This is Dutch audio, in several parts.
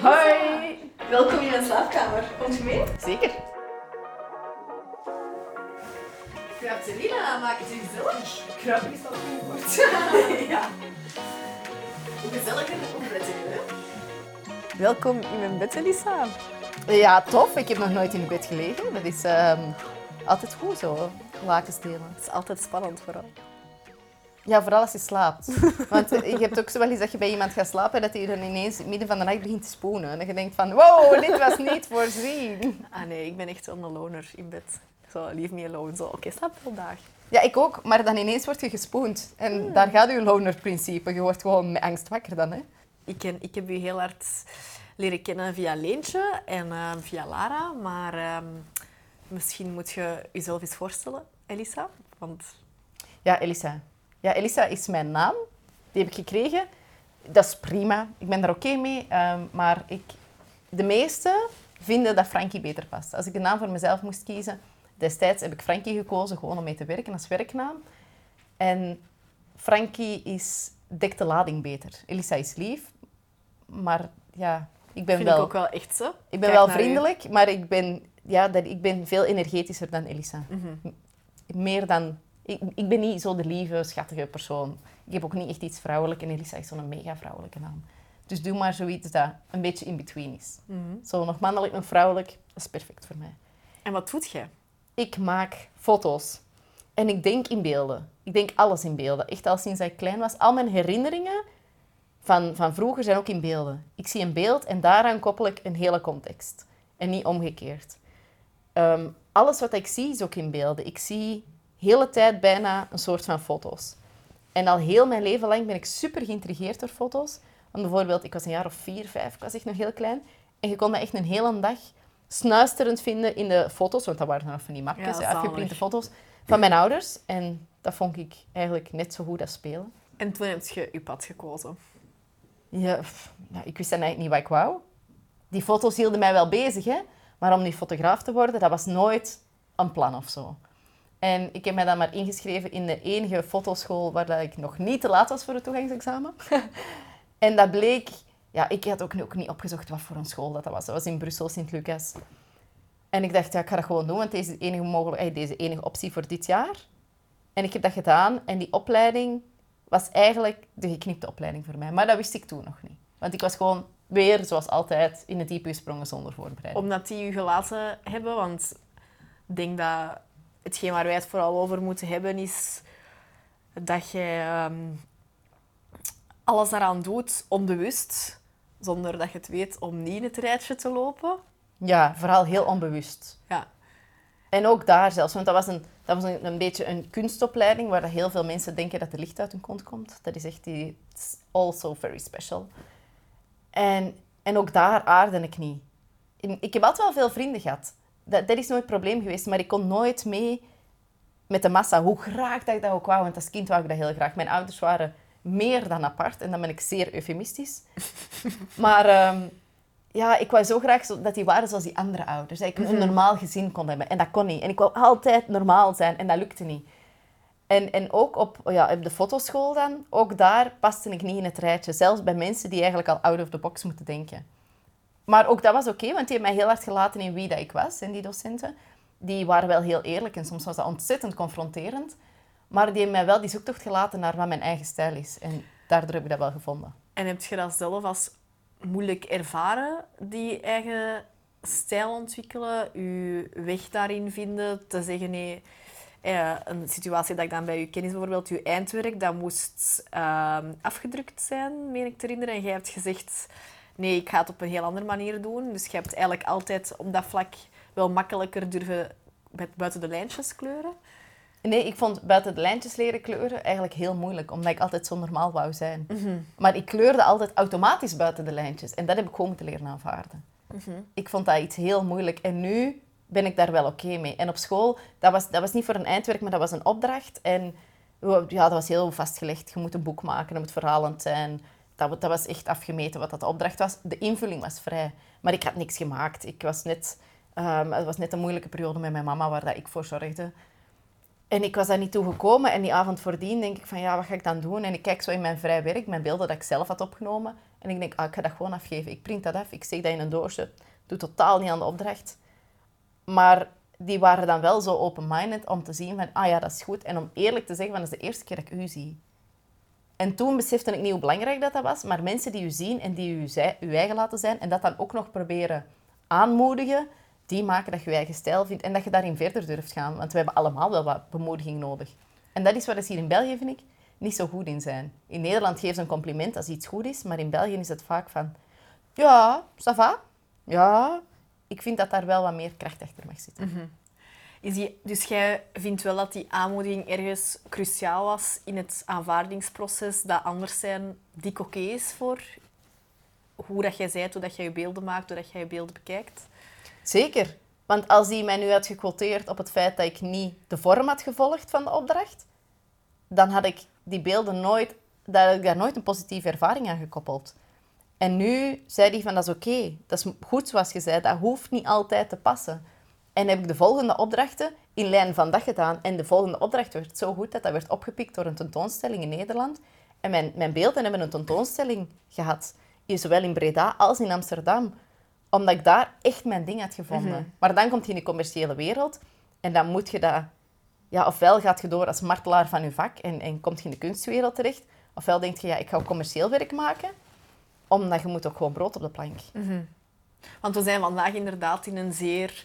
Hoi! Welkom in mijn slaapkamer. Komt je mee? Zeker. Selina, maak het u gezellig. Kruip is dat goed wordt. ja. Hoe gezelliger, hoe prettiger, hè? Welkom in mijn bed, Elisa. Ja, tof. Ik heb nog nooit in bed gelegen. Dat is ehm, altijd goed zo, lakens delen. Het is altijd spannend vooral. Ja, vooral als je slaapt. Want je hebt ook zo wel eens dat je bij iemand gaat slapen en dat hij dan ineens midden van de nacht begint te spoenen. En dat je denkt van, wow, dit was niet voorzien. Ah nee, ik ben echt zo'n loner in bed. Zo, leave me alone. Zo, oké, slaap vandaag. Ja, ik ook. Maar dan ineens word je gespoend. En daar gaat je loner-principe. Je wordt gewoon met angst wakker dan, hè. Ik, ken, ik heb u heel hard leren kennen via Leentje en eh, via Lara. Maar ehm, misschien moet je jezelf eens voorstellen, Elisa. Want Ja, Elisa. Ja, Elisa is mijn naam. Die heb ik gekregen. Dat is prima. Ik ben daar oké mee. ehm, maar ik, de meesten vinden dat Frankie beter past. Als ik een naam voor mezelf moest kiezen, destijds heb ik Frankie gekozen, gewoon om mee te werken als werknaam. En Frankie is, dekt de lading beter. Elisa is lief, maar ja, ik ben vind wel... ik ook wel echt zo. Ik ben Kijk wel u. vriendelijk, maar ik ben, ja, dat, ik ben veel energetischer dan Elisa. Mhm. Meer dan... Ik, ik ben niet zo de lieve, schattige persoon. Ik heb ook niet echt iets vrouwelijk en Elisa is zo'n mega vrouwelijke naam. Dus doe maar zoiets dat een beetje in between is. Mhm. Zo nog mannelijk, nog vrouwelijk, dat is perfect voor mij. En wat doet jij? Ik maak foto's. En ik denk in beelden. Ik denk alles in beelden. Echt al sinds ik klein was. Al mijn herinneringen van, van vroeger zijn ook in beelden. Ik zie een beeld en daaraan koppel ik een hele context. En niet omgekeerd. Ehm, alles wat ik zie is ook in beelden. Ik zie hele tijd bijna een soort van foto's. En al heel mijn leven lang ben ik super geïntrigeerd door foto's. Want bijvoorbeeld, ik was een jaar of vier, vijf, ik was echt nog heel klein. En je kon me echt een hele dag snuisterend vinden in de foto's. Want dat waren nog van die mapjes, Ja, foto's van mijn ouders. En dat vond ik eigenlijk net zo goed als spelen. En toen heb je je pad gekozen. Ja, pff, ja, ik wist dan eigenlijk niet wat ik wou. Die foto's hielden mij wel bezig, hè. Maar om nu fotograaf te worden, dat was nooit een plan of zo. En ik heb mij dan maar ingeschreven in de enige fotoschool waar dat ik nog niet te laat was voor het toegangsexamen. en dat bleek... Ja, ik had ook, ook niet opgezocht wat voor een school dat, dat was. Dat was in Brussel, Sint-Lucas. En ik dacht, ja, ik ga dat gewoon doen, want deze is de enige, mogelijk, eh, deze enige optie voor dit jaar. En ik heb dat gedaan. En die opleiding was eigenlijk de geknipte opleiding voor mij. Maar dat wist ik toen nog niet. Want ik was gewoon weer, zoals altijd, in het diepe gesprongen zonder voorbereiding. Omdat die u gelaten hebben, want ik denk dat hetgeen waar wij het vooral over moeten hebben is dat je ehm, alles daaraan doet onbewust, zonder dat je het weet om niet in het rijtje te lopen. Ja, vooral heel onbewust. Ja. En ook daar zelfs, want dat was een, dat was een, een beetje een kunstopleiding waar dat heel veel mensen denken dat er licht uit hun kont komt. Dat is echt die, also very special. En, en ook daar aarde ik niet. Ik heb altijd wel veel vrienden gehad. Dat, dat is nooit het probleem geweest, maar ik kon nooit mee met de massa, hoe graag dat ik dat ook wou. Want als kind wou ik dat heel graag. Mijn ouders waren meer dan apart en dan ben ik zeer eufemistisch. maar ehm, ja, ik wou zo graag dat die waren zoals die andere ouders. Dat ik een normaal gezin kon hebben. En dat kon niet. En ik wou altijd normaal zijn en dat lukte niet. En, en ook op, ja, op de fotoschool dan, ook daar paste ik niet in het rijtje. Zelfs bij mensen die eigenlijk al out of the box moeten denken. Maar ook dat was oké, want die hebben mij heel hard gelaten in wie dat ik was. En die docenten, die waren wel heel eerlijk en soms was dat ontzettend confronterend. Maar die hebben mij wel die zoektocht gelaten naar wat mijn eigen stijl is. En daardoor heb ik dat wel gevonden. En heb je dat zelf als moeilijk ervaren, die eigen stijl ontwikkelen, je weg daarin vinden, te zeggen nee. eh, een situatie dat ik dan bij u ken is bijvoorbeeld uw eindwerk, dat moest ehm, afgedrukt zijn, meen ik te herinneren. En jij hebt gezegd, nee, ik ga het op een heel andere manier doen. Dus je hebt eigenlijk altijd op dat vlak wel makkelijker durven met buiten de lijntjes kleuren. Nee, ik vond buiten de lijntjes leren kleuren eigenlijk heel moeilijk, omdat ik altijd zo normaal wou zijn. Maar ik kleurde altijd automatisch buiten de lijntjes. En dat heb ik gewoon moeten leren aanvaarden. Ik vond dat iets heel moeilijk. En nu ben ik daar wel oké mee. En op school, dat was, dat was niet voor een eindwerk, maar dat was een opdracht. En ja, dat was heel vastgelegd. Je moet een boek maken, dat moet verhalend zijn. Dat, dat was echt afgemeten wat dat de opdracht was. De invulling was vrij. Maar ik had niks gemaakt. Ik was net, ehm, het was net een moeilijke periode met mijn mama, waar dat ik voor zorgde. En ik was daar niet toe gekomen. En die avond voordien denk ik van, ja, wat ga ik dan doen? En ik kijk zo in mijn vrij werk, mijn beelden dat ik zelf had opgenomen. En ik denk, ah, ik ga dat gewoon afgeven. Ik print dat af, ik steek dat in een doosje. Doe totaal niet aan de opdracht. Maar die waren dan wel zo open-minded om te zien van, ah ja, dat is goed. En om eerlijk te zeggen, van, dat is de eerste keer dat ik u zie. En toen besefte ik niet hoe belangrijk dat, dat was. Maar mensen die u zien en die u, zij, uw eigen laten zijn en dat dan ook nog proberen aanmoedigen, die maken dat je je eigen stijl vindt en dat je daarin verder durft gaan. Want we hebben allemaal wel wat bemoediging nodig. En dat is waar ze hier in België, vind ik, niet zo goed in zijn. In Nederland geven ze een compliment als iets goed is, maar in België is het vaak van... Ja, ça va. Ja, ik vind dat daar wel wat meer kracht achter mag zitten. Is dus jij vindt wel dat die aanmoediging ergens cruciaal was in het aanvaardingsproces, dat anders zijn dik oké is voor hoe dat jij zei, hoe dat jij je beelden maakt, hoe dat jij je beelden bekijkt? Zeker. Want als die mij nu had gequoteerd op het feit dat ik niet de vorm had gevolgd van de opdracht, dan had ik die beelden nooit, daar ik daar nooit een positieve ervaring aan gekoppeld. En nu zei hij van dat is oké, dat is goed zoals je zei, dat hoeft niet altijd te passen. En heb ik de volgende opdrachten in lijn van dat gedaan. En de volgende opdracht werd zo goed dat dat werd opgepikt door een tentoonstelling in Nederland. En mijn, mijn beelden hebben een tentoonstelling gehad, zowel in Breda als in Amsterdam. Omdat ik daar echt mijn ding had gevonden. Maar dan komt je in de commerciële wereld en dan moet je dat... Ja, ofwel gaat je door als martelaar van je vak en, en komt je in de kunstwereld terecht. Ofwel denk je, ja, ik ga commercieel werk maken. Omdat je moet ook gewoon brood op de plank. Want we zijn vandaag inderdaad in een zeer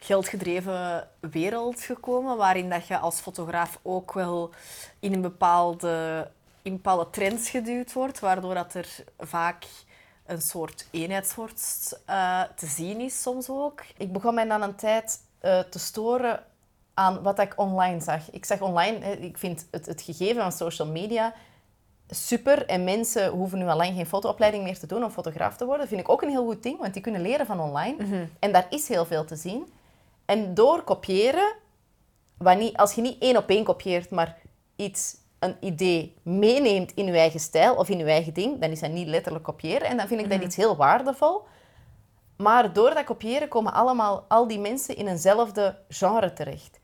geldgedreven wereld gekomen, waarin dat je als fotograaf ook wel in een bepaalde, in bepaalde trends geduwd wordt, waardoor dat er vaak een soort eenheidsworst uh, te zien is soms ook. Ik begon mij dan een tijd uh, te storen aan wat ik online zag. Ik zag online, ik vind het, het gegeven van social media super. En mensen hoeven nu al lang geen fotoopleiding meer te doen om fotograaf te worden. Dat vind ik ook een heel goed ding, want die kunnen leren van online. Mm -hmm. En daar is heel veel te zien. En door kopiëren, wanneer, als je niet één op één kopieert, maar iets, een idee meeneemt in je eigen stijl of in je eigen ding, dan is dat niet letterlijk kopiëren. En dan vind ik dat iets heel waardevol. Maar door dat kopiëren komen allemaal, al die mensen in eenzelfde genre terecht.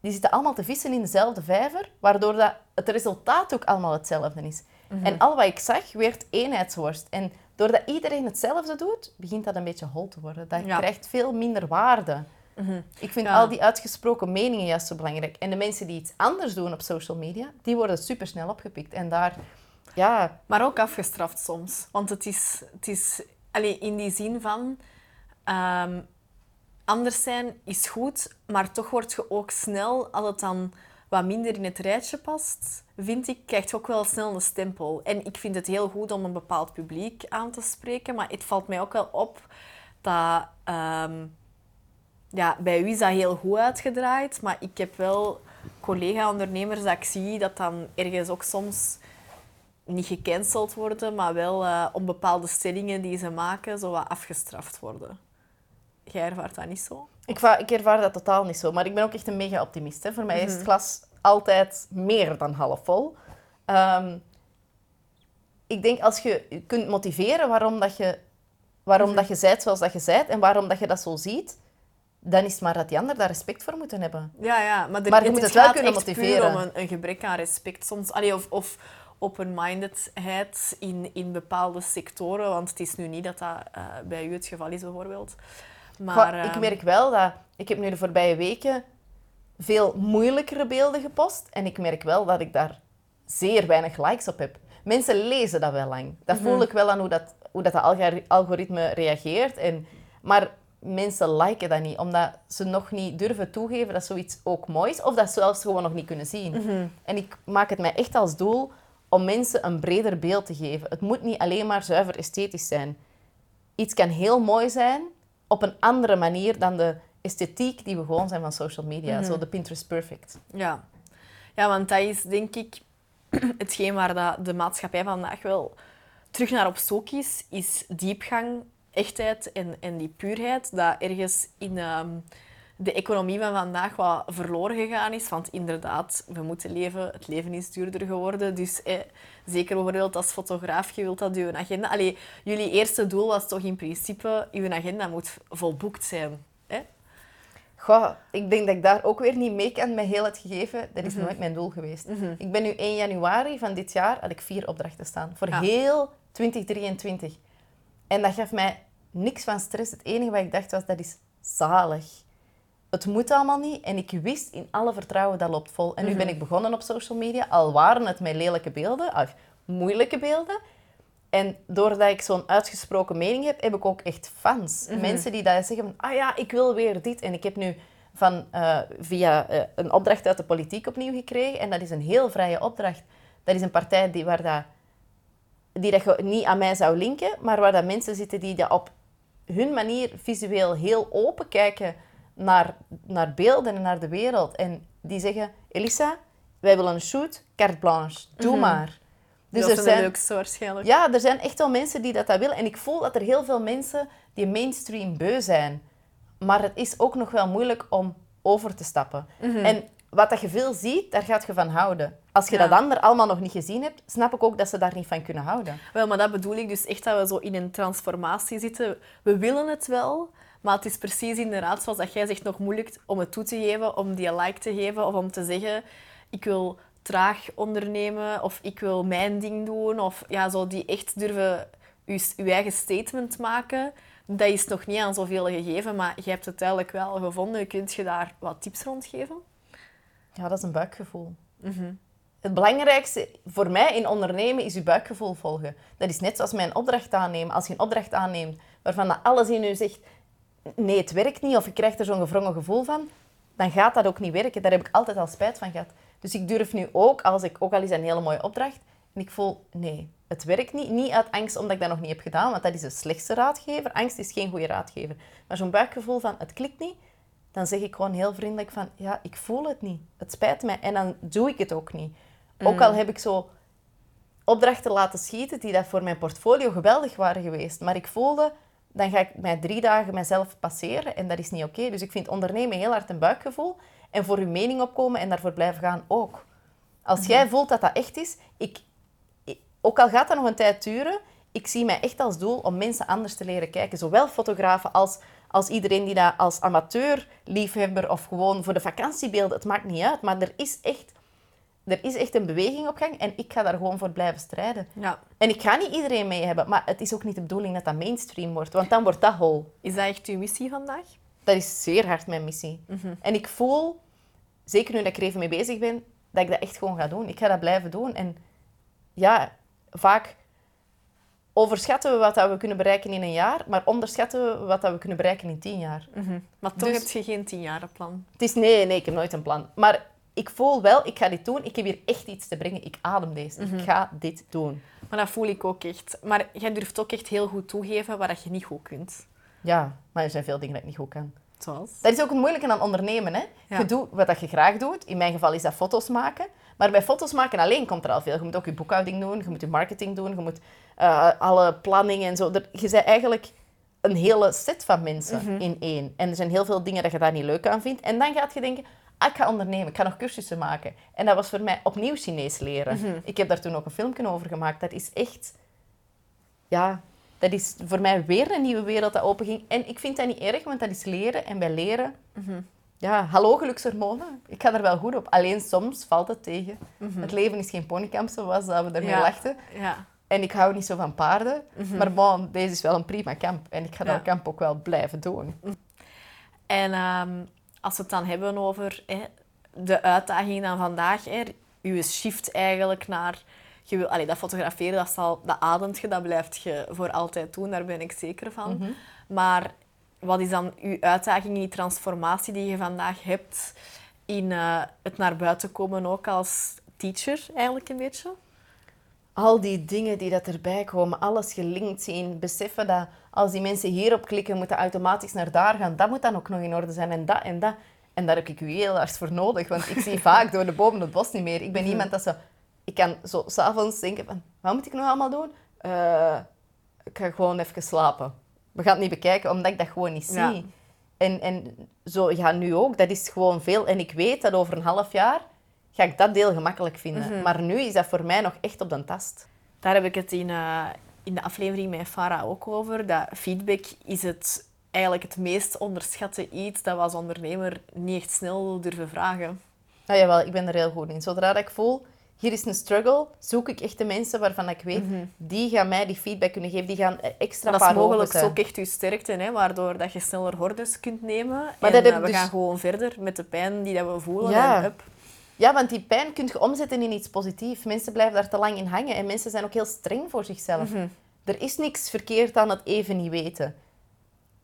Die zitten allemaal te vissen in dezelfde vijver, waardoor dat het resultaat ook allemaal hetzelfde is. Mm-hmm. En al wat ik zag, werd eenheidsworst. En doordat iedereen hetzelfde doet, begint dat een beetje hol te worden. Dat ja. krijgt veel minder waarde. Mm-hmm. Ik vind ja. al die uitgesproken meningen juist zo belangrijk. En de mensen die iets anders doen op social media, die worden supersnel opgepikt. En daar, ja... Maar ook afgestraft soms. Want het is, het is allee, in die zin van... Um, anders zijn is goed, maar toch word je ook snel, als het dan wat minder in het rijtje past, vind ik, krijg je ook wel snel een stempel. En ik vind het heel goed om een bepaald publiek aan te spreken, maar het valt mij ook wel op dat... Um, ja, bij u is dat heel goed uitgedraaid, maar ik heb wel collega-ondernemers dat ik zie dat dan ergens ook soms niet gecanceld worden, maar wel uh, om bepaalde stellingen die ze maken zo wat afgestraft worden. Jij ervaart dat niet zo? Ik, ik ervaar dat totaal niet zo, maar ik ben ook echt een mega optimist. Hè. Voor mij is het glas altijd meer dan half vol. Um, ik denk als je kunt motiveren waarom, dat je, waarom mm -hmm. dat je zijt zoals dat je zijt en waarom dat je dat zo ziet, dan is het maar dat die ander daar respect voor moeten hebben. Ja, ja maar, er, maar je moet het, wel kunnen motiveren. om een, een, gebrek aan respect soms. Allee, of, of open-mindedheid in, in bepaalde sectoren. Want het is nu niet dat dat uh, bij u het geval is, bijvoorbeeld. Maar, Goh, ik merk wel dat... Ik heb nu de voorbije weken veel moeilijkere beelden gepost. En ik merk wel dat ik daar zeer weinig likes op heb. Mensen lezen dat wel lang. Dat voel ik wel aan hoe dat, hoe dat algoritme reageert. En, maar mensen liken dat niet, omdat ze nog niet durven toegeven dat zoiets ook mooi is, of dat ze zelfs gewoon nog niet kunnen zien. Mm -hmm. En ik maak het mij echt als doel om mensen een breder beeld te geven. Het moet niet alleen maar zuiver esthetisch zijn. Iets kan heel mooi zijn op een andere manier dan de esthetiek die we gewoon zijn van social media. Mm -hmm. Zo de Pinterest perfect. Ja. ja, want dat is denk ik hetgeen waar dat de maatschappij vandaag wel terug naar op zoek is, is diepgang echtheid en, en die puurheid, dat ergens in um, de economie van vandaag wat verloren gegaan is. Want inderdaad, we moeten leven, het leven is duurder geworden. Dus eh, zeker bijvoorbeeld als fotograaf, je wilt dat je agenda... Allee, jullie eerste doel was toch in principe, je agenda moet volboekt zijn. Goh, ik denk dat ik daar ook weer niet mee kan met heel het gegeven. Dat is mm -hmm. nooit mijn doel geweest. Mm -hmm. Ik ben nu 1 januari van dit jaar, had ik vier opdrachten staan. Voor ja. heel 2023. En dat gaf mij niks van stress. Het enige wat ik dacht was, dat is zalig. Het moet allemaal niet. En ik wist in alle vertrouwen, dat loopt vol. En nu ben ik begonnen op social media. Al waren het met lelijke beelden, of moeilijke beelden. En doordat ik zo'n uitgesproken mening heb, heb ik ook echt fans. Mensen die dat zeggen van, ah ja, ik wil weer dit. En ik heb nu van, eh, via eh, een opdracht uit de politiek opnieuw gekregen. En dat is een heel vrije opdracht. Dat is een partij die, waar dat, die dat je niet aan mij zou linken, maar waar dat mensen zitten die dat op hun manier visueel heel open kijken naar, naar beelden en naar de wereld. En die zeggen, Elisa, wij willen een shoot, carte blanche, doe maar. Dus dat is de leukste waarschijnlijk. Ja, er zijn echt wel mensen die dat, dat willen. En ik voel dat er heel veel mensen die mainstream beu zijn. Maar het is ook nog wel moeilijk om over te stappen. En wat dat je veel ziet, daar gaat je van houden. Als je Ja. dat ander allemaal nog niet gezien hebt, snap ik ook dat ze daar niet van kunnen houden. Wel, maar dat bedoel ik dus echt dat we zo in een transformatie zitten. We willen het wel, maar het is precies inderdaad zoals dat jij zegt nog moeilijk om het toe te geven, om die like te geven of om te zeggen ik wil traag ondernemen of ik wil mijn ding doen of ja, zo die echt durven je, je eigen statement maken. Dat is nog niet aan zoveel gegeven, maar je hebt het duidelijk wel gevonden. Kunt je daar wat tips rond geven? Ja, dat is een buikgevoel. Mhm. Het belangrijkste voor mij in ondernemen is je buikgevoel volgen. Dat is net zoals mijn opdracht aannemen. Als je een opdracht aanneemt waarvan dat alles in je zegt nee, het werkt niet of je krijgt er zo'n gevrongen gevoel van, dan gaat dat ook niet werken. Daar heb ik altijd al spijt van gehad. Dus ik durf nu ook, als ik ook al is een hele mooie opdracht, en ik voel nee, het werkt niet. Niet uit angst omdat ik dat nog niet heb gedaan, want dat is de slechtste raadgever. Angst is geen goede raadgever. Maar zo'n buikgevoel van het klikt niet, dan zeg ik gewoon heel vriendelijk van ja, ik voel het niet. Het spijt mij. En dan doe ik het ook niet. Ook al heb ik zo opdrachten laten schieten die dat voor mijn portfolio geweldig waren geweest. Maar ik voelde, dan ga ik mij drie dagen mezelf passeren en dat is niet oké. Dus ik vind ondernemen heel hard een buikgevoel. En voor uw mening opkomen en daarvoor blijven gaan ook. Als jij voelt dat dat echt is, ik, ik- ook al gaat dat nog een tijd duren, ik zie mij echt als doel om mensen anders te leren kijken. Zowel fotografen als, als iedereen die dat als amateur, liefhebber of gewoon voor de vakantiebeelden, het maakt niet uit. Maar er is echt, er is echt een beweging op gang en ik ga daar gewoon voor blijven strijden. Ja. En ik ga niet iedereen mee hebben, maar het is ook niet de bedoeling dat dat mainstream wordt, want dan wordt dat hol. Is dat echt uw missie vandaag? Dat is zeer hard mijn missie. En ik voel, zeker nu dat ik er even mee bezig ben, dat ik dat echt gewoon ga doen. Ik ga dat blijven doen. En ja, vaak overschatten we wat dat we kunnen bereiken in een jaar, maar onderschatten we wat dat we kunnen bereiken in tien jaar. Maar toch Dus- heb je geen tienjarenplan. Het is nee, nee, ik heb nooit een plan. Maar ik voel wel, ik ga dit doen. Ik heb hier echt iets te brengen. Ik adem deze. Ik ga dit doen. Maar dat voel ik ook echt. Maar jij durft ook echt heel goed toegeven waar dat je niet goed kunt. Ja, maar er zijn veel dingen dat ik niet goed kan. Zoals? Dat is ook het moeilijke aan ondernemen. Hè? Ja. Je doet wat je graag doet. In mijn geval is dat foto's maken. Maar bij foto's maken alleen komt er al veel. Je moet ook je boekhouding doen, je moet je marketing doen, je moet eh, alle planning en zo. Je bent eigenlijk een hele set van mensen in één. En er zijn heel veel dingen dat je daar niet leuk aan vindt. En dan gaat je denken, ah, ik ga ondernemen, ik ga nog cursussen maken. En dat was voor mij opnieuw Chinees leren. Ik heb daar toen ook een filmpje over gemaakt. Dat is echt... Ja, dat is voor mij weer een nieuwe wereld dat openging. En ik vind dat niet erg, want dat is leren. En bij leren... Ja, hallo gelukshormonen. Ik ga er wel goed op. Alleen soms valt het tegen. Het leven is geen ponykamp zoals dat we Ja. lachten. Ja. En ik hou niet zo van paarden. Maar bon, deze is wel een prima kamp. En ik ga Ja. dat kamp ook wel blijven doen. En ehm, als we het dan hebben over hè, de uitdaging van vandaag, hè, uw shift eigenlijk naar... Je wil, allee, dat fotograferen, dat, zal, dat ademt je, dat blijft je voor altijd doen, daar ben ik zeker van. Maar wat is dan uw uitdaging in die transformatie die je vandaag hebt in eh, het naar buiten komen ook als teacher eigenlijk een beetje? Al die dingen die dat erbij komen, alles gelinkt zien, beseffen dat als die mensen hierop klikken, moeten automatisch naar daar gaan. Dat moet dan ook nog in orde zijn en dat en dat. En daar heb ik u heel hard voor nodig, want ik zie vaak door de bomen het bos niet meer. Ik ben iemand dat zo... Ik kan zo s'avonds denken van, wat moet ik nog allemaal doen? Eh, ik ga gewoon even slapen. We gaan het niet bekijken, omdat ik dat gewoon niet zie. Ja. En, en zo, ja, nu ook, dat is gewoon veel. En ik weet dat over een half jaar ga ik dat deel gemakkelijk vinden. Maar nu is dat voor mij nog echt op de tast. Daar heb ik het in, eh, in de aflevering met Farah ook over. Dat feedback is het, eigenlijk het meest onderschatte iets dat we als ondernemer niet echt snel durven vragen. Nou jawel, ik ben er heel goed in. Zodra dat ik voel, hier is een struggle, zoek ik echt de mensen waarvan ik weet, die gaan mij die feedback kunnen geven, die gaan extra Mhm. dat is paar mogelijk zijn. ook echt je sterkte, hè, waardoor dat je sneller hordes kunt nemen. Maar en dat eh, we dus- gaan gewoon verder met de pijn die dat we voelen. Ja. En up. Ja, want die pijn kun je omzetten in iets positiefs. Mensen blijven daar te lang in hangen en mensen zijn ook heel streng voor zichzelf. Mhm. Er is niks verkeerd aan het even niet weten.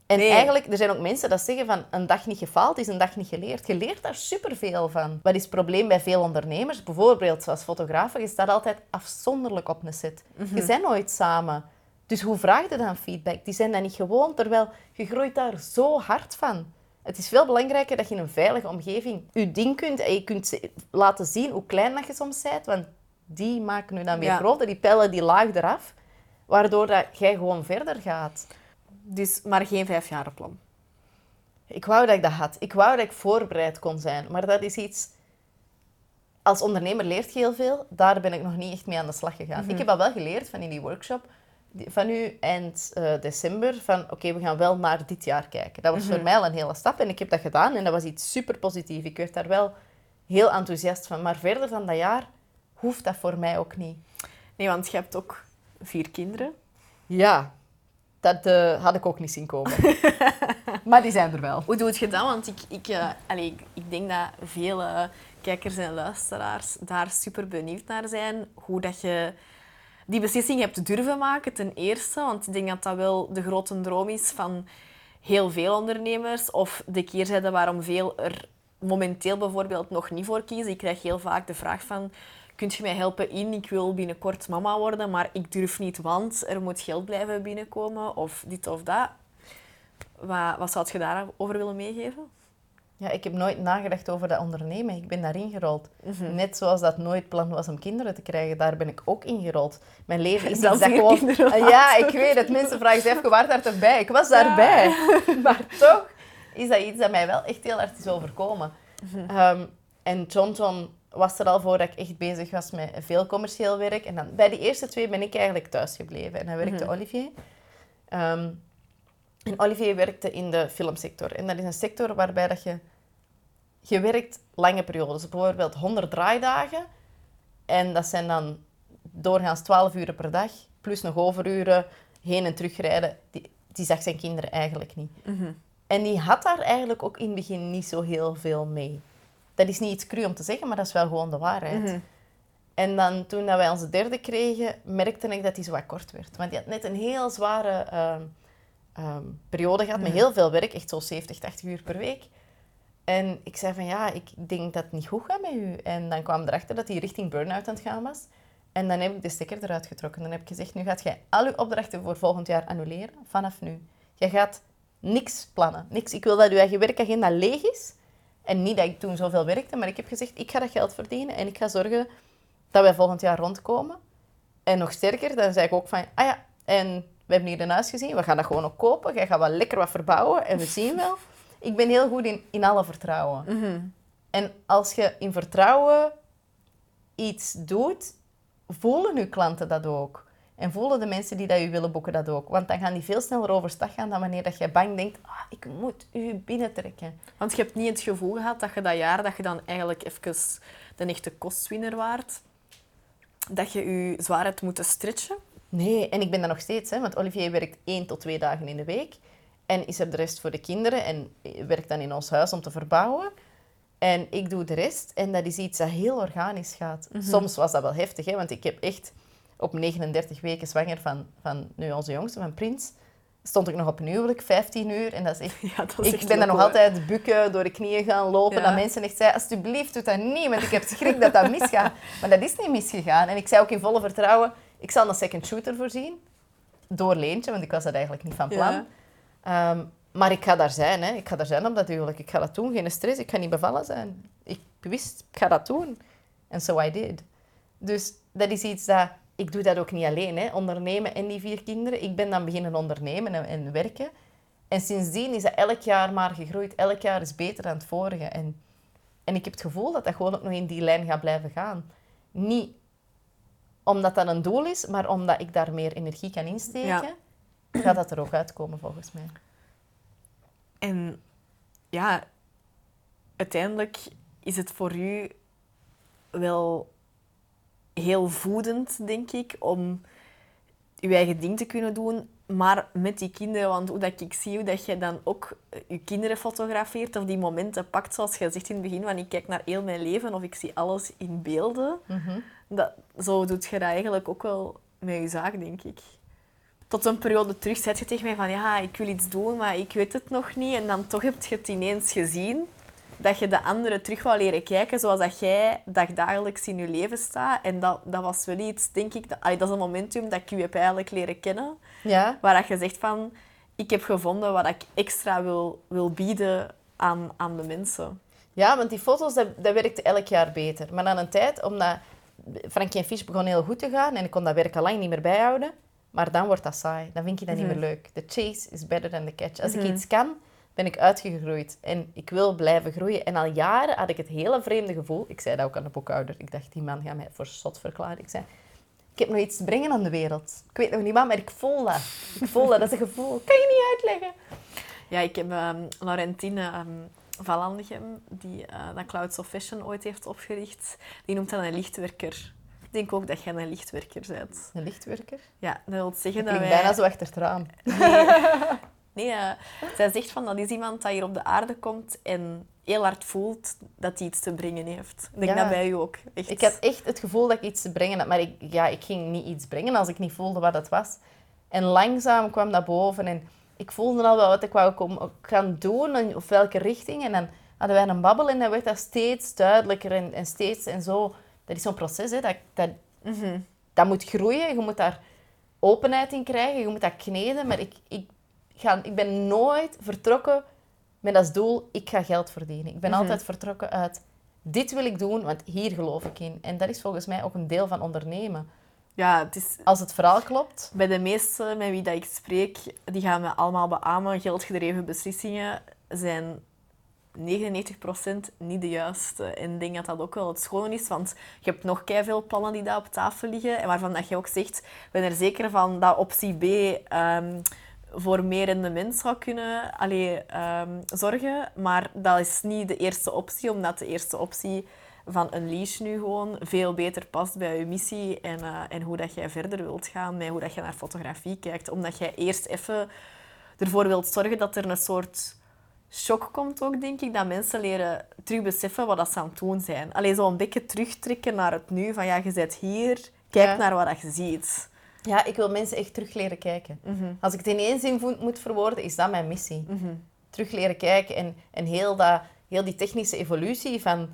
En Nee. eigenlijk, er zijn ook mensen dat zeggen van een dag niet gefaald is een dag niet geleerd. Je leert daar superveel van. Wat is het probleem bij veel ondernemers? Bijvoorbeeld zoals fotografen, je staat altijd afzonderlijk op een set. Je bent nooit samen. Dus hoe vraag je dan feedback? Die zijn dat niet gewoon, terwijl je groeit daar zo hard van. Het is veel belangrijker dat je in een veilige omgeving je ding kunt en je kunt laten zien hoe klein dat je soms bent, want die maken je dan weer Ja. groter, die pellen die laag eraf, waardoor dat jij gewoon verder gaat. Dus maar geen vijfjarenplan. Ik wou dat ik dat had. Ik wou dat ik voorbereid kon zijn. Maar dat is iets... Als ondernemer leert je heel veel. Daar ben ik nog niet echt mee aan de slag gegaan. Ik heb al wel geleerd van in die workshop van u eind eh, december. Van oké, we gaan wel naar dit jaar kijken. Dat was voor mij al een hele stap. En ik heb dat gedaan. En dat was iets super positiefs. Ik werd daar wel heel enthousiast van. Maar verder dan dat jaar hoeft dat voor mij ook niet. Nee, want je hebt ook vier kinderen. Ja, dat eh, had ik ook niet zien komen. maar die zijn er wel. Hoe doe je dat? Want ik, ik, allee, ik, ik denk dat vele kijkers en luisteraars daar super benieuwd naar zijn. Hoe dat je die beslissing hebt durven maken, ten eerste. Want ik denk dat dat wel de grote droom is van heel veel ondernemers. Of de keerzijde waarom veel er momenteel bijvoorbeeld nog niet voor kiezen. Ik krijg heel vaak de vraag van... Kunt je mij helpen in? Ik wil binnenkort mama worden, maar ik durf niet, want er moet geld blijven binnenkomen. Of dit of dat. Wat, wat zou je daarover willen meegeven? Ja, ik heb nooit nagedacht over dat ondernemen. Ik ben daarin gerold. Mhm. Net zoals dat nooit plan was om kinderen te krijgen, daar ben ik ook in gerold. Mijn leven is dat gewoon... Ah, Ja, ik weet het. Mensen vragen zich af, je was daar toch bij? Ik was daarbij. Maar toch is dat iets dat mij wel echt heel hard is overkomen. Mhm. Ehm, en John John was er al voor dat ik echt bezig was met veel commercieel werk. En dan, bij die eerste twee ben ik eigenlijk thuis gebleven. En dan werkte Mhm. Olivier. Ehm, en Olivier werkte in de filmsector. En dat is een sector waarbij dat je... Je werkt lange periodes. Bijvoorbeeld 100 draaidagen. En dat zijn dan doorgaans 12 uur per dag. Plus nog overuren, heen en terugrijden. Die, die zag zijn kinderen eigenlijk niet. En die had daar eigenlijk ook in het begin niet zo heel veel mee. Dat is niet iets cru om te zeggen, maar dat is wel gewoon de waarheid. En dan toen dat wij onze derde kregen, merkte ik dat hij zo wat kort werd. Want die had net een heel zware ehm, ehm, periode gehad, met heel veel werk, echt zo 70, 80 uur per week. En ik zei van ja, ik denk dat het niet goed gaat met u. En dan kwam erachter dat hij richting burn-out aan het gaan was. En dan heb ik de stekker eruit getrokken. Dan heb ik gezegd, nu gaat jij al uw opdrachten voor volgend jaar annuleren, vanaf nu. Je gaat niks plannen, niks. Ik wil dat uw eigen werkagenda leeg is. En niet dat ik toen zoveel werkte, maar ik heb gezegd, ik ga dat geld verdienen en ik ga zorgen dat wij volgend jaar rondkomen. En nog sterker, dan zei ik ook van, ah ja, en we hebben hier een huis gezien, we gaan dat gewoon ook kopen. Jij gaat wel lekker wat verbouwen en we zien wel. Ik ben heel goed in, in alle vertrouwen. En als je in vertrouwen iets doet, voelen uw klanten dat ook. En voelen de mensen die dat u willen boeken dat ook. Want dan gaan die veel sneller overstag gaan dan wanneer dat je bang denkt, ah, ik moet u binnentrekken. Want je hebt niet het gevoel gehad dat je dat jaar, dat je dan eigenlijk even de echte kostwinner waard, dat je je zwaar hebt moeten stretchen. Nee, en ik ben dat nog steeds, hè, want Olivier werkt één tot twee dagen in de week. En is er de rest voor de kinderen en werkt dan in ons huis om te verbouwen. En ik doe de rest. En dat is iets dat heel organisch gaat. Soms was dat wel heftig, hè, want ik heb echt op 39 weken zwanger van, van nu onze jongste, van Prins, stond ik nog op een huwelijk, 15 uur. En dat is echt... Ja, dat is ik ben dan heel nog altijd bukken, door de knieën gaan lopen. Ja. Dat mensen echt zeiden, alsjeblieft, doe dat niet, want ik heb schrik dat dat misgaat. Maar dat is niet misgegaan. En ik zei ook in volle vertrouwen, ik zal een second shooter voorzien. Door Leentje, want ik was dat eigenlijk niet van plan. Ja. Ehm, maar ik ga daar zijn, hè. Ik ga daar zijn op dat huwelijk. Ik ga dat doen, geen stress. Ik ga niet bevallen zijn. Ik wist, ik ga dat doen. En so I did. Dus dat is iets dat... Ik doe dat ook niet alleen, hè. Ondernemen en die vier kinderen. Ik ben dan beginnen ondernemen en, en werken. En sindsdien is dat elk jaar maar gegroeid. Elk jaar is beter dan het vorige. En, en ik heb het gevoel dat dat gewoon ook nog in die lijn gaat blijven gaan. Niet omdat dat een doel is, maar omdat ik daar meer energie kan insteken, Ja. gaat dat er ook uitkomen volgens mij. En ja, uiteindelijk is het voor u wel heel voedend, denk ik, om je eigen ding te kunnen doen. Maar met die kinderen, want hoe dat ik zie hoe dat je dan ook je kinderen fotografeert of die momenten pakt, zoals je zegt in het begin, van ik kijk naar heel mijn leven of ik zie alles in beelden. Dat, zo doet je dat eigenlijk ook wel met je zaak, denk ik. Tot een periode terug zei je tegen mij van ja, ik wil iets doen, maar ik weet het nog niet. En dan toch heb je het ineens gezien dat je de anderen terug wou leren kijken zoals dat jij dagdagelijks in je leven staat. En dat, dat was wel iets, denk ik, dat, dat is een momentum dat ik je heb eigenlijk leren kennen. Ja. Waar dat je zegt van, ik heb gevonden wat ik extra wil, wil bieden aan, aan de mensen. Ja, want die foto's, dat, dat werkte elk jaar beter. Maar na een tijd, omdat Frankie en Fish begon heel goed te gaan en ik kon dat werk al lang niet meer bijhouden, maar dan wordt dat saai. Dan vind je dat niet meer leuk. The chase is better than the catch. Als ik iets kan, ben ik uitgegroeid en ik wil blijven groeien. En al jaren had ik het hele vreemde gevoel. Ik zei dat ook aan de boekhouder. Ik dacht, die man gaat mij voor zot verklaren. Ik zei, ik heb nog iets te brengen aan de wereld. Ik weet nog niet wat, maar ik voel dat. Ik voel dat. Dat is een gevoel. Kan je niet uitleggen. Ja, ik heb um, Laurentine um, van Landegem, die uh, dat Clouds of Fashion ooit heeft opgericht. Die noemt dat een lichtwerker. Ik denk ook dat jij een lichtwerker bent. Een lichtwerker? Ja, dat wil zeggen dat wij... bijna zo achter het raam. Nee, nee uh, zij zegt van dat is iemand dat hier op de aarde komt en heel hard voelt dat hij iets te brengen heeft. Ik denk Ja. dat bij u ook. Echt. Ik had echt het gevoel dat ik iets te brengen had, maar ik, ja, ik ging niet iets brengen als ik niet voelde wat het was. En langzaam kwam dat boven en ik voelde al wel wat ik wou komen, gaan doen en of welke richting. En dan hadden wij een babbel en dan werd dat steeds duidelijker en, en steeds en zo. Dat is zo'n proces, hè, dat, dat, Mhm. dat moet groeien. Je moet daar openheid in krijgen, je moet dat kneden. Maar ik, ik, ga, ik ben nooit vertrokken met als doel, ik ga geld verdienen. Ik ben altijd vertrokken uit, dit wil ik doen, want hier geloof ik in. En dat is volgens mij ook een deel van ondernemen. Ja, het is Als het verhaal klopt, bij de meesten met wie dat ik spreek, die gaan me allemaal beamen. Geldgedreven beslissingen zijn 99% niet de juiste. En ik denk dat dat ook wel het schone is, want je hebt nog veel plannen die daar op tafel liggen. En waarvan dat je ook zegt, ik ben er zeker van dat optie B ehm, voor meer rendement zou kunnen allee, ehm, zorgen. Maar dat is niet de eerste optie, omdat de eerste optie van Unleash nu gewoon veel beter past bij je missie en, eh, en hoe dat jij verder wilt gaan met hoe dat je naar fotografie kijkt. Omdat jij eerst even ervoor wilt zorgen dat er een soort shock komt ook, denk ik. Dat mensen leren terug beseffen wat dat ze aan het doen zijn. Alleen zo een beetje terugtrekken naar het nu. Van ja, je bent hier, kijk Ja. naar wat dat je ziet. ja, ik wil mensen echt terug leren kijken. Als ik het in één zin moet verwoorden, is dat mijn missie. Terug leren kijken en, en heel, dat, heel die technische evolutie van,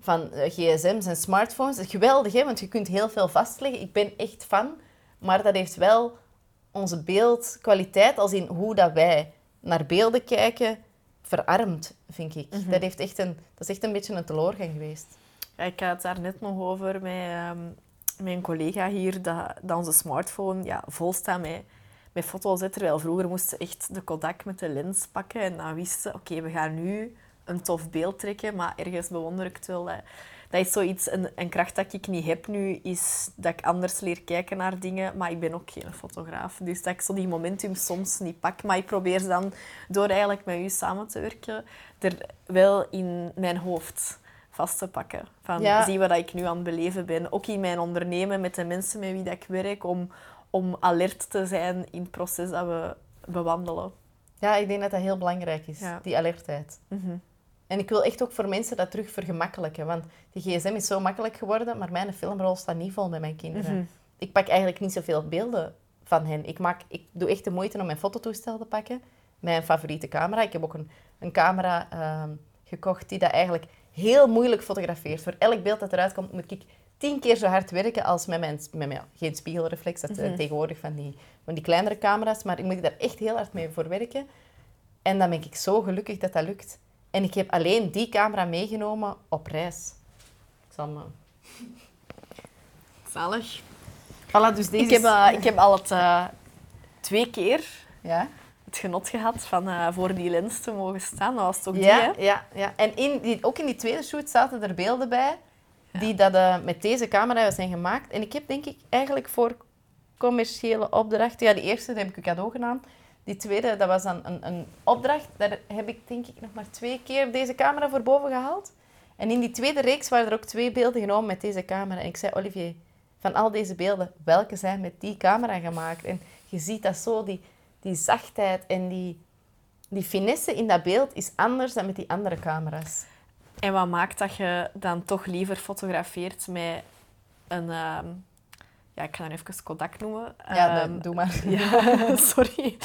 van eh, gsm's en smartphones. Geweldig, hè? want je kunt heel veel vastleggen. Ik ben echt fan. Maar dat heeft wel onze beeldkwaliteit, als in hoe dat wij naar beelden kijken, verarmd, vind ik. dat, heeft echt een, dat is echt een beetje een teleurgang geweest. Ja, ik had het daar net nog over met, ehm, met een collega hier, dat, dat onze smartphone ja, vol staat met, met foto's. Terwijl vroeger moesten echt de Kodak met de lens pakken en dan wisten oké, we gaan nu een tof beeld trekken, maar ergens bewonder ik het wel. hè. Dat is zoiets, een, een kracht dat ik niet heb nu, is dat ik anders leer kijken naar dingen, maar ik ben ook geen fotograaf. Dus dat ik zo die momentum soms niet pak. Maar ik probeer ze dan, door eigenlijk met u samen te werken, er wel in mijn hoofd vast te pakken. Van, Ja. zie wat ik nu aan het beleven ben. Ook in mijn ondernemen, met de mensen met wie dat ik werk, om, om alert te zijn in het proces dat we bewandelen. Ja, ik denk dat dat heel belangrijk is, Ja. die alertheid. Mhm. En ik wil echt ook voor mensen dat terug vergemakkelijken. Want die gsm is zo makkelijk geworden, maar mijn filmrol staat niet vol met mijn kinderen. Mhm. Ik pak eigenlijk niet zoveel beelden van hen. Ik, maak, ik doe echt de moeite om mijn fototoestel te pakken. Mijn favoriete camera. Ik heb ook een, een camera ehm, gekocht die dat eigenlijk heel moeilijk fotografeert. Voor elk beeld dat eruit komt, moet ik tien keer zo hard werken als met mijn... Met mijn geen spiegelreflex, dat zijn tegenwoordig van die, van die kleinere camera's. Maar ik moet daar echt heel hard mee voor werken. En dan ben ik zo gelukkig dat dat lukt. En ik heb alleen die camera meegenomen op reis. Ik zal me... Zalig. Voilà, dus deze Ik heb, eh, ik heb al het eh, twee keer Ja? het genot gehad van eh, voor die lens te mogen staan. Dat was toch Ja, die, hè? ja, ja. En in die, ook in die tweede shoot zaten er beelden bij die dat, eh, met deze camera zijn gemaakt. En ik heb denk ik eigenlijk voor commerciële opdrachten... Ja, die eerste heb ik een cadeau gedaan. Die tweede, dat was dan een, een opdracht. Daar heb ik denk ik nog maar twee keer deze camera voor boven gehaald. En in die tweede reeks waren er ook twee beelden genomen met deze camera. En ik zei, Olivier, van al deze beelden, welke zijn met die camera gemaakt? En je ziet dat zo, die, die zachtheid en die, die finesse in dat beeld is anders dan met die andere camera's. En wat maakt dat je dan toch liever fotografeert met een... ehm, ja, ik ga dan even Kodak noemen. Ja, dan, doe maar. Ja, sorry.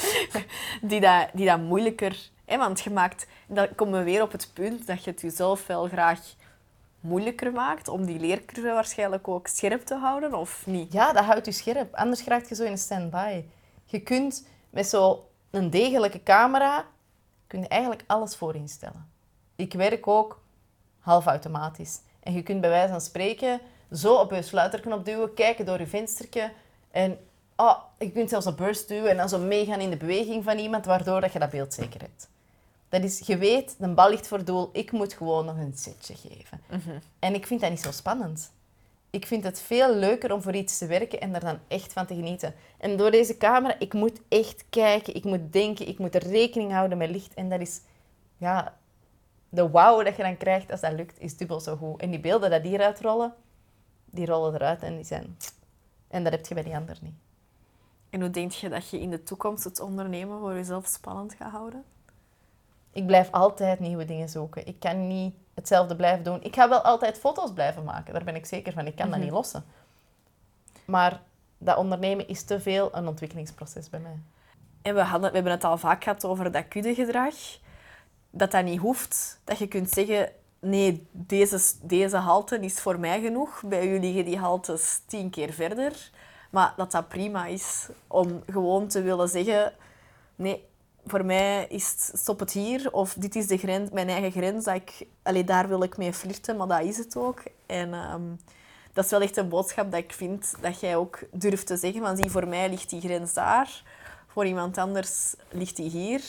Die dat, die dat moeilijker... Hè, want je maakt... Dan komen we weer op het punt dat je het jezelf wel graag moeilijker maakt om die leercurve waarschijnlijk ook scherp te houden, of niet? Ja, dat houdt je scherp. Anders raak je zo in een stand-by. Je kunt met zo'n degelijke camera kun je eigenlijk alles voorinstellen. Ik werk ook half automatisch. En je kunt bij wijze van spreken zo op je sluiterknop duwen, kijken door je venstertje. En oh, je kunt zelfs op burst duwen en dan zo meegaan in de beweging van iemand, waardoor dat je dat beeld zeker hebt. Dat is, je weet, de bal ligt voor doel, ik moet gewoon nog een setje geven. En ik vind dat niet zo spannend. Ik vind het veel leuker om voor iets te werken en er dan echt van te genieten. En door deze camera, ik moet echt kijken, ik moet denken, ik moet er rekening houden met licht. En dat is, ja, de wow dat je dan krijgt als dat lukt, is dubbel zo goed. En die beelden dat die eruit rollen, die rollen eruit en die zijn... En dat heb je bij die ander niet. En hoe denk je dat je in de toekomst het ondernemen voor jezelf spannend gaat houden? Ik blijf altijd nieuwe dingen zoeken. Ik kan niet hetzelfde blijven doen. Ik ga wel altijd foto's blijven maken, daar ben ik zeker van. Ik kan dat niet lossen. Maar dat ondernemen is te veel een ontwikkelingsproces bij mij. En we, hadden, we hebben het al vaak gehad over dat kuddegedrag. Dat dat niet hoeft. Dat je kunt zeggen, nee, deze, deze halte is voor mij genoeg. Bij u liggen die haltes tien keer verder. Maar dat dat prima is om gewoon te willen zeggen, nee, voor mij is het, stop het hier. Of dit is de grens, mijn eigen grens. Dat ik, allee, daar wil ik mee flirten, maar dat is het ook. En ehm, dat is wel echt een boodschap dat ik vind dat jij ook durft te zeggen. Van zie, voor mij ligt die grens daar. Voor iemand anders ligt die hier.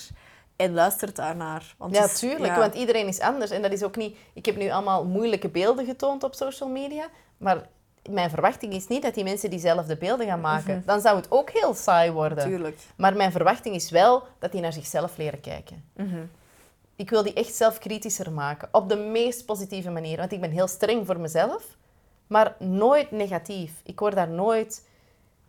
En luistert daarnaar. Want Ja, is- tuurlijk, ja. want iedereen is anders. En dat is ook niet... Ik heb nu allemaal moeilijke beelden getoond op social media, maar mijn verwachting is niet dat die mensen diezelfde beelden gaan maken. Dan zou het ook heel saai worden. Tuurlijk. Maar mijn verwachting is wel dat die naar zichzelf leren kijken. Mhm. Ik wil die echt zelfkritischer maken, op de meest positieve manier. Want ik ben heel streng voor mezelf, maar nooit negatief. Ik word daar nooit...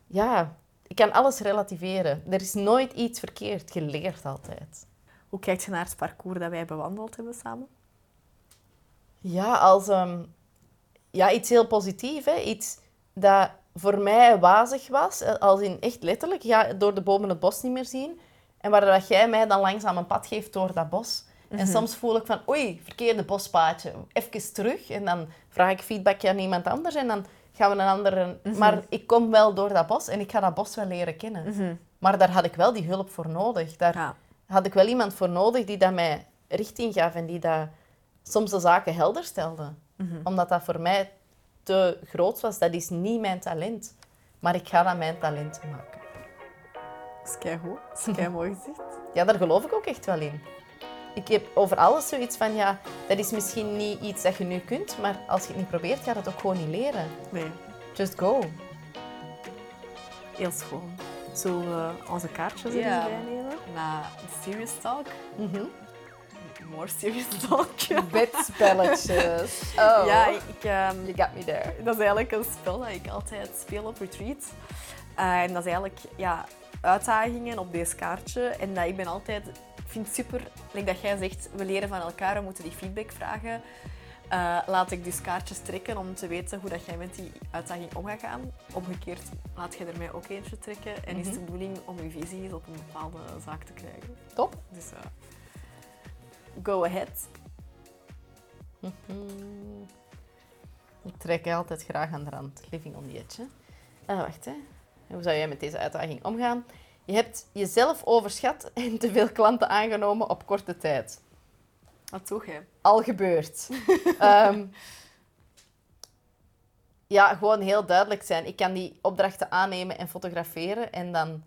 Ja, ik kan alles relativeren. Er is nooit iets verkeerd. Je leert altijd. Hoe kijkt je naar het parcours dat wij bewandeld hebben samen? Ja, als ehm, ja, iets heel positiefs. Iets dat voor mij wazig was. eh, Als in echt letterlijk, ja, door de bomen het bos niet meer zien. En waar dat jij mij dan langzaam een pad geeft door dat bos. En soms voel ik van, oei, verkeerde bospaadje. Even terug. En dan vraag ik feedback aan iemand anders. En dan gaan we een andere... Maar ik kom wel door dat bos en ik ga dat bos wel leren kennen. Maar daar had ik wel die hulp voor nodig. Daar Ja. Had ik wel iemand voor nodig die dat mij richting gaf en die dat soms de zaken helder stelde. Omdat dat voor mij te groot was. Dat is niet mijn talent. Maar ik ga dat mijn talent maken. Dat is keigoed. Dat is kei mooi gezegd. Ja, daar geloof ik ook echt wel in. Ik heb over alles zoiets van, ja, dat is misschien niet iets dat je nu kunt, maar als je het niet probeert, ga je het ook gewoon niet leren. Nee, Just go. heel schoon. Zullen we onze kaartjes er Ja. nemen? Na de serious talk. Mhm. More serious talk. Bedspelletjes. Oh. Ja, ik, ehm, You got me there. dat is eigenlijk een spel dat ik altijd speel op retreat. Eh, en dat is eigenlijk ja, uitdagingen op deze kaartje. En dat ik ben altijd... Ik vind het super, like dat jij zegt, we leren van elkaar, we moeten die feedback vragen. Eh, laat ik dus kaartjes trekken om te weten hoe dat jij met die uitdaging om gaat gaan. Omgekeerd laat jij er mij ook eentje trekken. En is de bedoeling om je visies op een bepaalde zaak te krijgen. Top. Dus eh, go ahead. Hmm. Ik trek altijd graag aan de rand. Living on the edge. hè. Ah, wacht, hè. Hoe zou jij met deze uitdaging omgaan? Je hebt jezelf overschat en te veel klanten aangenomen op korte tijd. Wat doe jij? Al gebeurd. Ehm, ja, gewoon heel duidelijk zijn. Ik kan die opdrachten aannemen en fotograferen en dan...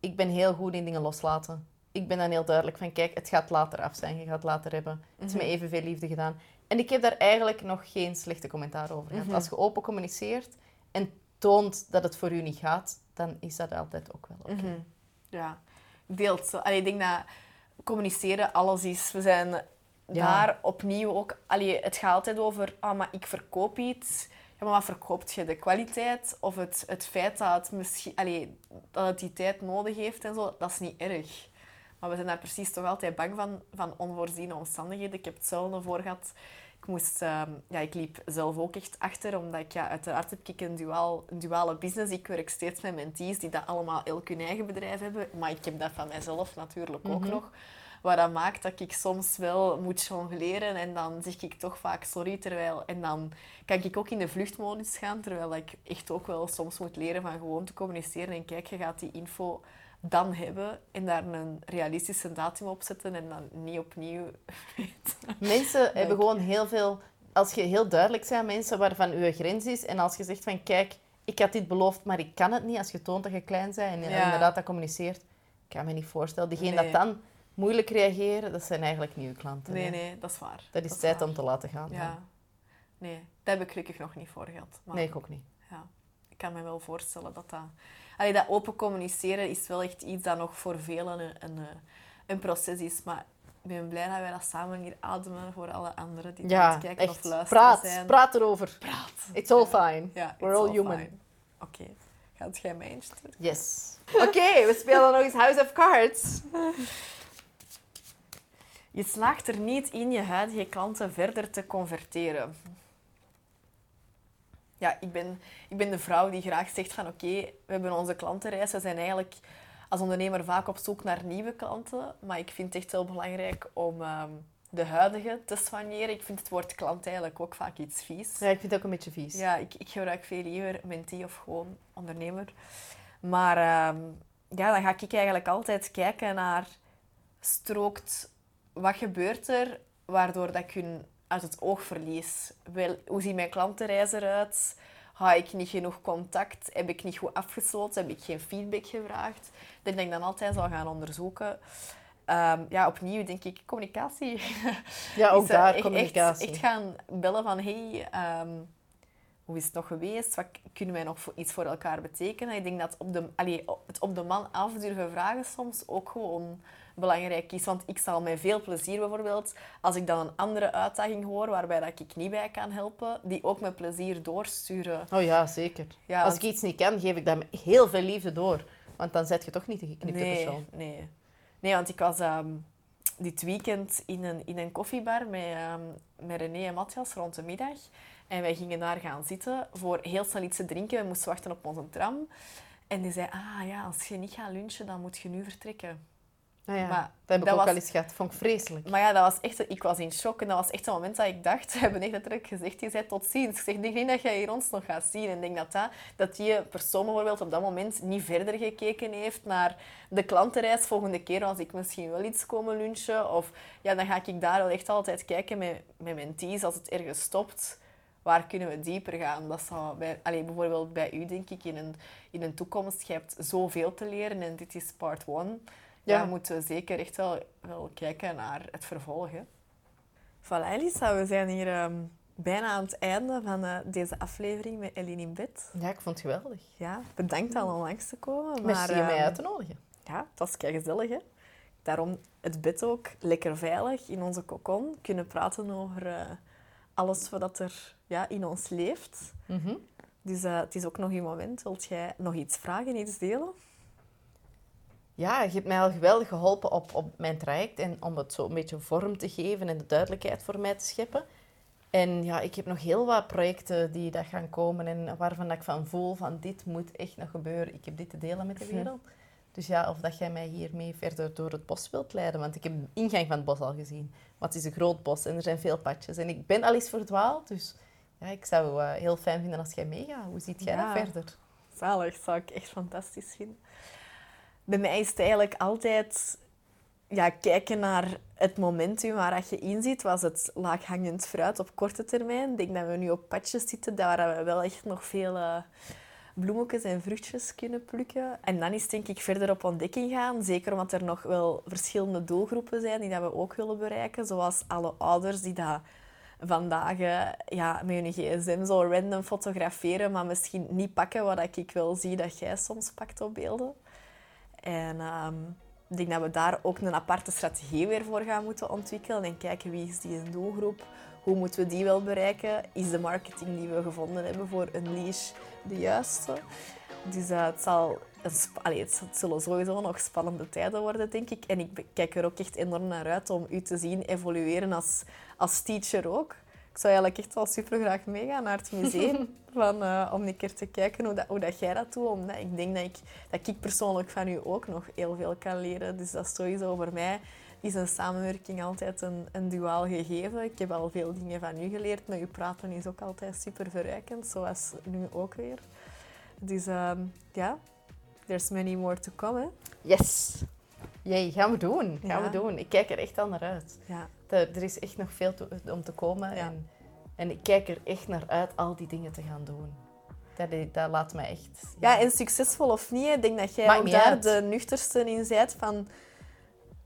Ik ben heel goed in dingen loslaten. Ik ben dan heel duidelijk van, kijk, het gaat later af zijn. Je gaat het later hebben. Het is met evenveel liefde gedaan. En ik heb daar eigenlijk nog geen slechte commentaar over gehad. Als je open communiceert en toont dat het voor u niet gaat, dan is dat altijd ook wel oké. Mhm. Ja, ik deel het zo. Allee, ik denk dat communiceren alles is. We zijn daar opnieuw ook... Allee, het gaat altijd over, ah, maar ik verkoop iets. maar wat verkoopt je? De kwaliteit of het, het feit dat het, misschien, allee, dat het die tijd nodig heeft en zo, dat is niet erg. Maar we zijn daar precies toch altijd bang van, van onvoorziene omstandigheden. Ik heb hetzelfde voor gehad. Ik, moest, ehm, ja, ik liep zelf ook echt achter, omdat ik ja, uiteraard heb ik een, duaal, een duale business. Ik werk steeds met mentees die dat allemaal elk hun eigen bedrijf hebben. Maar ik heb dat van mijzelf natuurlijk ook Mhm. nog. Wat dat maakt dat ik soms wel moet jongleren en dan zeg ik toch vaak sorry. Terwijl, en dan kan ik ook in de vluchtmodus gaan, terwijl ik echt ook wel soms moet leren van gewoon te communiceren. En kijk, je gaat die info dan hebben en daar een realistische datum op zetten en dan niet opnieuw Mensen hebben gewoon heel veel... Als je heel duidelijk bent aan mensen waarvan je grens is en als je zegt van kijk, ik had dit beloofd, maar ik kan het niet. Als je toont dat je klein bent en Ja. inderdaad dat communiceert, ik kan me niet voorstellen. Degenen Nee. dat dan moeilijk reageren, dat zijn eigenlijk nieuwe klanten. Nee, hè. nee, dat is waar. Dat is tijd om te laten gaan. dan. Ja. Nee, dat heb ik gelukkig nog niet voor gehad. Maar Nee, ik ook niet. ja, ik kan me wel voorstellen dat dat... Allee, dat open communiceren is wel echt iets dat nog voor velen een, een, eh, een proces is. Maar ik ben blij dat wij dat samen hier ademen voor alle anderen die aan Ja, het kijken of luisteren Praat, zijn. praat erover. Praat. It's all fine. Ja, We're all human. Oké, gaat jij mij insturen? Yes. Oké, we spelen nog eens House of Cards. Je slaagt er niet in je huidige klanten verder te converteren. Ja, ik ben, ik ben de vrouw die graag zegt van oké, we hebben onze klantenreis. We zijn eigenlijk als ondernemer vaak op zoek naar nieuwe klanten. Maar ik vind het echt heel belangrijk om ehm, de huidige te soigneren. Ik vind het woord klant eigenlijk ook vaak iets vies. Ja, ik vind het ook een beetje vies. Ja, ik, ik gebruik veel liever mentee of gewoon ondernemer. Maar ehm, ja, dan ga ik eigenlijk altijd kijken naar... Strookt... Wat gebeurt er waardoor dat ik hun uit het oog verlies? Wel, hoe ziet mijn klantenreis eruit? Ga ik niet genoeg contact? Heb ik niet goed afgesloten? Heb ik geen feedback gevraagd? Dat ik dan altijd zal gaan onderzoeken. Ehm, ja, opnieuw denk ik communicatie. Ja, ook daar communicatie. Echt, echt gaan bellen van, hey, ehm, hoe is het nog geweest? Wat kunnen wij nog voor, iets voor elkaar betekenen? Ik denk dat op de, allee, het op de man af durven vragen soms ook gewoon belangrijk is. Want ik zal met veel plezier bijvoorbeeld, als ik dan een andere uitdaging hoor waarbij dat ik niet bij kan helpen, die ook met plezier doorsturen. Oh ja, zeker. Ja, Als want- ik iets niet kan, geef ik dat met heel veel liefde door. Want dan zet je toch niet de geknipte nee, persoon. Nee. nee, want ik was ehm, dit weekend in een, in een koffiebar met, ehm, met René en Matthias rond de middag. En wij gingen daar gaan zitten voor heel snel iets te drinken. We moesten wachten op onze tram. En die zei, ah ja, als je niet gaat lunchen, dan moet je nu vertrekken. Ah ja, Maar dat heb ik dat ook was- al eens gehad. vond ik vreselijk. Maar ja, dat was echt, ik was in shock. En dat was echt een moment dat ik dacht, ze hebben echt letterlijk gezegd, die zei tot ziens. Ik zeg, ik denk niet dat jij hier ons nog gaat zien. En ik denk dat, dat, dat die persoon bijvoorbeeld op dat moment niet verder gekeken heeft naar de klantenreis. Volgende keer als ik misschien wel iets komen lunchen. Of ja, dan ga ik daar wel echt altijd kijken met, met mijn teams als het ergens stopt. Waar kunnen we dieper gaan? Dat zou bij, allee, bijvoorbeeld bij u, denk ik, in een, in een toekomst. Je hebt zoveel te leren en dit is part one. Ja, Ja. moeten we zeker echt wel, wel kijken naar het vervolg. Hè. Voilà, Elisa, we zijn hier ehm, bijna aan het einde van eh, deze aflevering met Eline in bed. Ja, ik vond het geweldig. Ja, bedankt al om langs te komen. Maar, Merci om mij ehm, uit te nodigen. Ja, het was kei gezellig, hè. Daarom het bed ook lekker veilig in onze kokon. Kunnen praten over eh, alles wat er ja, in ons leeft. Mhm. Dus eh, het is ook nog uw moment. Wilt jij nog iets vragen, iets delen? Ja, je hebt mij al geweldig geholpen op, op mijn traject en om het zo een beetje vorm te geven en de duidelijkheid voor mij te scheppen. En ja, ik heb nog heel wat projecten die dat gaan komen en waarvan ik van voel van dit moet echt nog gebeuren. Ik heb dit te delen met de wereld. Dus ja, of dat jij mij hiermee verder door het bos wilt leiden. Want ik heb de ingang van het bos al gezien. Maar het is een groot bos en er zijn veel padjes. En ik ben al eens verdwaald, dus ja, ik zou het heel fijn vinden als jij meegaat. Hoe ziet jij Ja. dat verder? Zalig, zou ik echt fantastisch vinden. Bij mij is het eigenlijk altijd ja, kijken naar het momentum waar dat je in zit. Was het laaghangend fruit op korte termijn? Ik denk dat we nu op padjes zitten, waar we wel echt nog veel eh, bloemetjes en vruchtjes kunnen plukken. En dan is denk ik verder op ontdekking gaan. Zeker omdat er nog wel verschillende doelgroepen zijn die dat we ook willen bereiken. Zoals alle ouders die dat vandaag eh, ja, met hun gsm zo random fotograferen, maar misschien niet pakken wat ik wel zie dat jij soms pakt op beelden. En ehm, ik denk dat we daar ook een aparte strategie weer voor gaan moeten ontwikkelen en kijken wie is die doelgroep, hoe moeten we die wel bereiken? Is de marketing die we gevonden hebben voor een leash de juiste? Dus uh, het, zal allee, het zullen sowieso nog spannende tijden worden, denk ik. En ik kijk er ook echt enorm naar uit om u te zien evolueren als, als teacher ook. Ik zou eigenlijk echt wel super graag meegaan naar het museum. van, uh, om een keer te kijken hoe, dat, hoe dat jij dat doet. Omdat ik denk dat ik, dat ik persoonlijk van u ook nog heel veel kan leren. Dus dat is sowieso voor mij is een samenwerking altijd een, een duaal gegeven. Ik heb al veel dingen van u geleerd. Met uw praten is ook altijd super verrijkend. Zoals nu ook weer. Dus um, ja, there's many more to come. Hè? Yes. Jee, gaan we doen. Gaan we doen. Ik kijk er echt al naar uit. Ja. Er, er is echt nog veel om te komen. Ja. En, en ik kijk er echt naar uit al die dingen te gaan doen. Dat, dat laat mij echt... Ja. en succesvol of niet, ik denk dat jij ook daar uit. de nuchterste in bent van...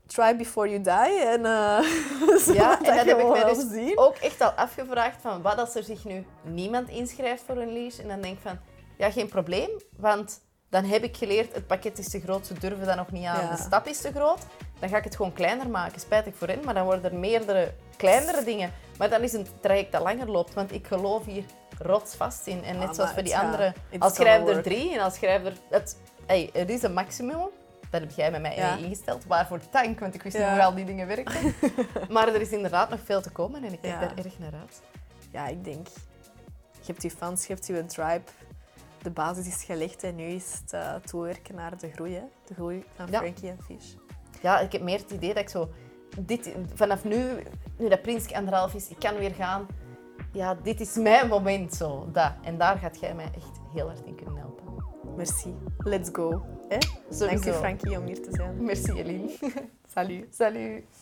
Try before you die. En, uh, ja, en dat, heb ik mij dus zien. ook echt al afgevraagd van wat als er zich nu niemand inschrijft voor een lease. En dan denk ik van, ja, geen probleem, want dan heb ik geleerd, het pakket is te groot, ze durven dat nog niet aan, de stap is te groot. Dan ga ik het gewoon kleiner maken, spijtig voor hen, maar dan worden er meerdere kleinere dingen. Maar dan is een traject dat langer loopt, want ik geloof hier rotsvast in. En net ah, zoals voor die andere, als schrijf er drie en als schrijf er... Het, hey, er is een maximum, dat heb jij met mij ingesteld. Waarvoor dank, want ik wist niet hoe al die dingen werken. maar er is inderdaad nog veel te komen en ik kijk daar erg naar uit. Ja, ik denk... Je hebt je fans, je hebt je tribe de basis is gelegd en nu is het uh, toewerken naar de groei, hè? de groei van Frankie en Fish. Ja, ik heb meer het idee dat ik zo... Dit, vanaf nu, nu dat Prinske anderhalf is, ik kan weer gaan. Ja, dit is mijn moment zo. Dat. En daar gaat jij mij echt heel hard in kunnen helpen. Merci. Let's go. Hè? Dank je Frankie om hier te zijn. Merci Eline. Salut. Salut.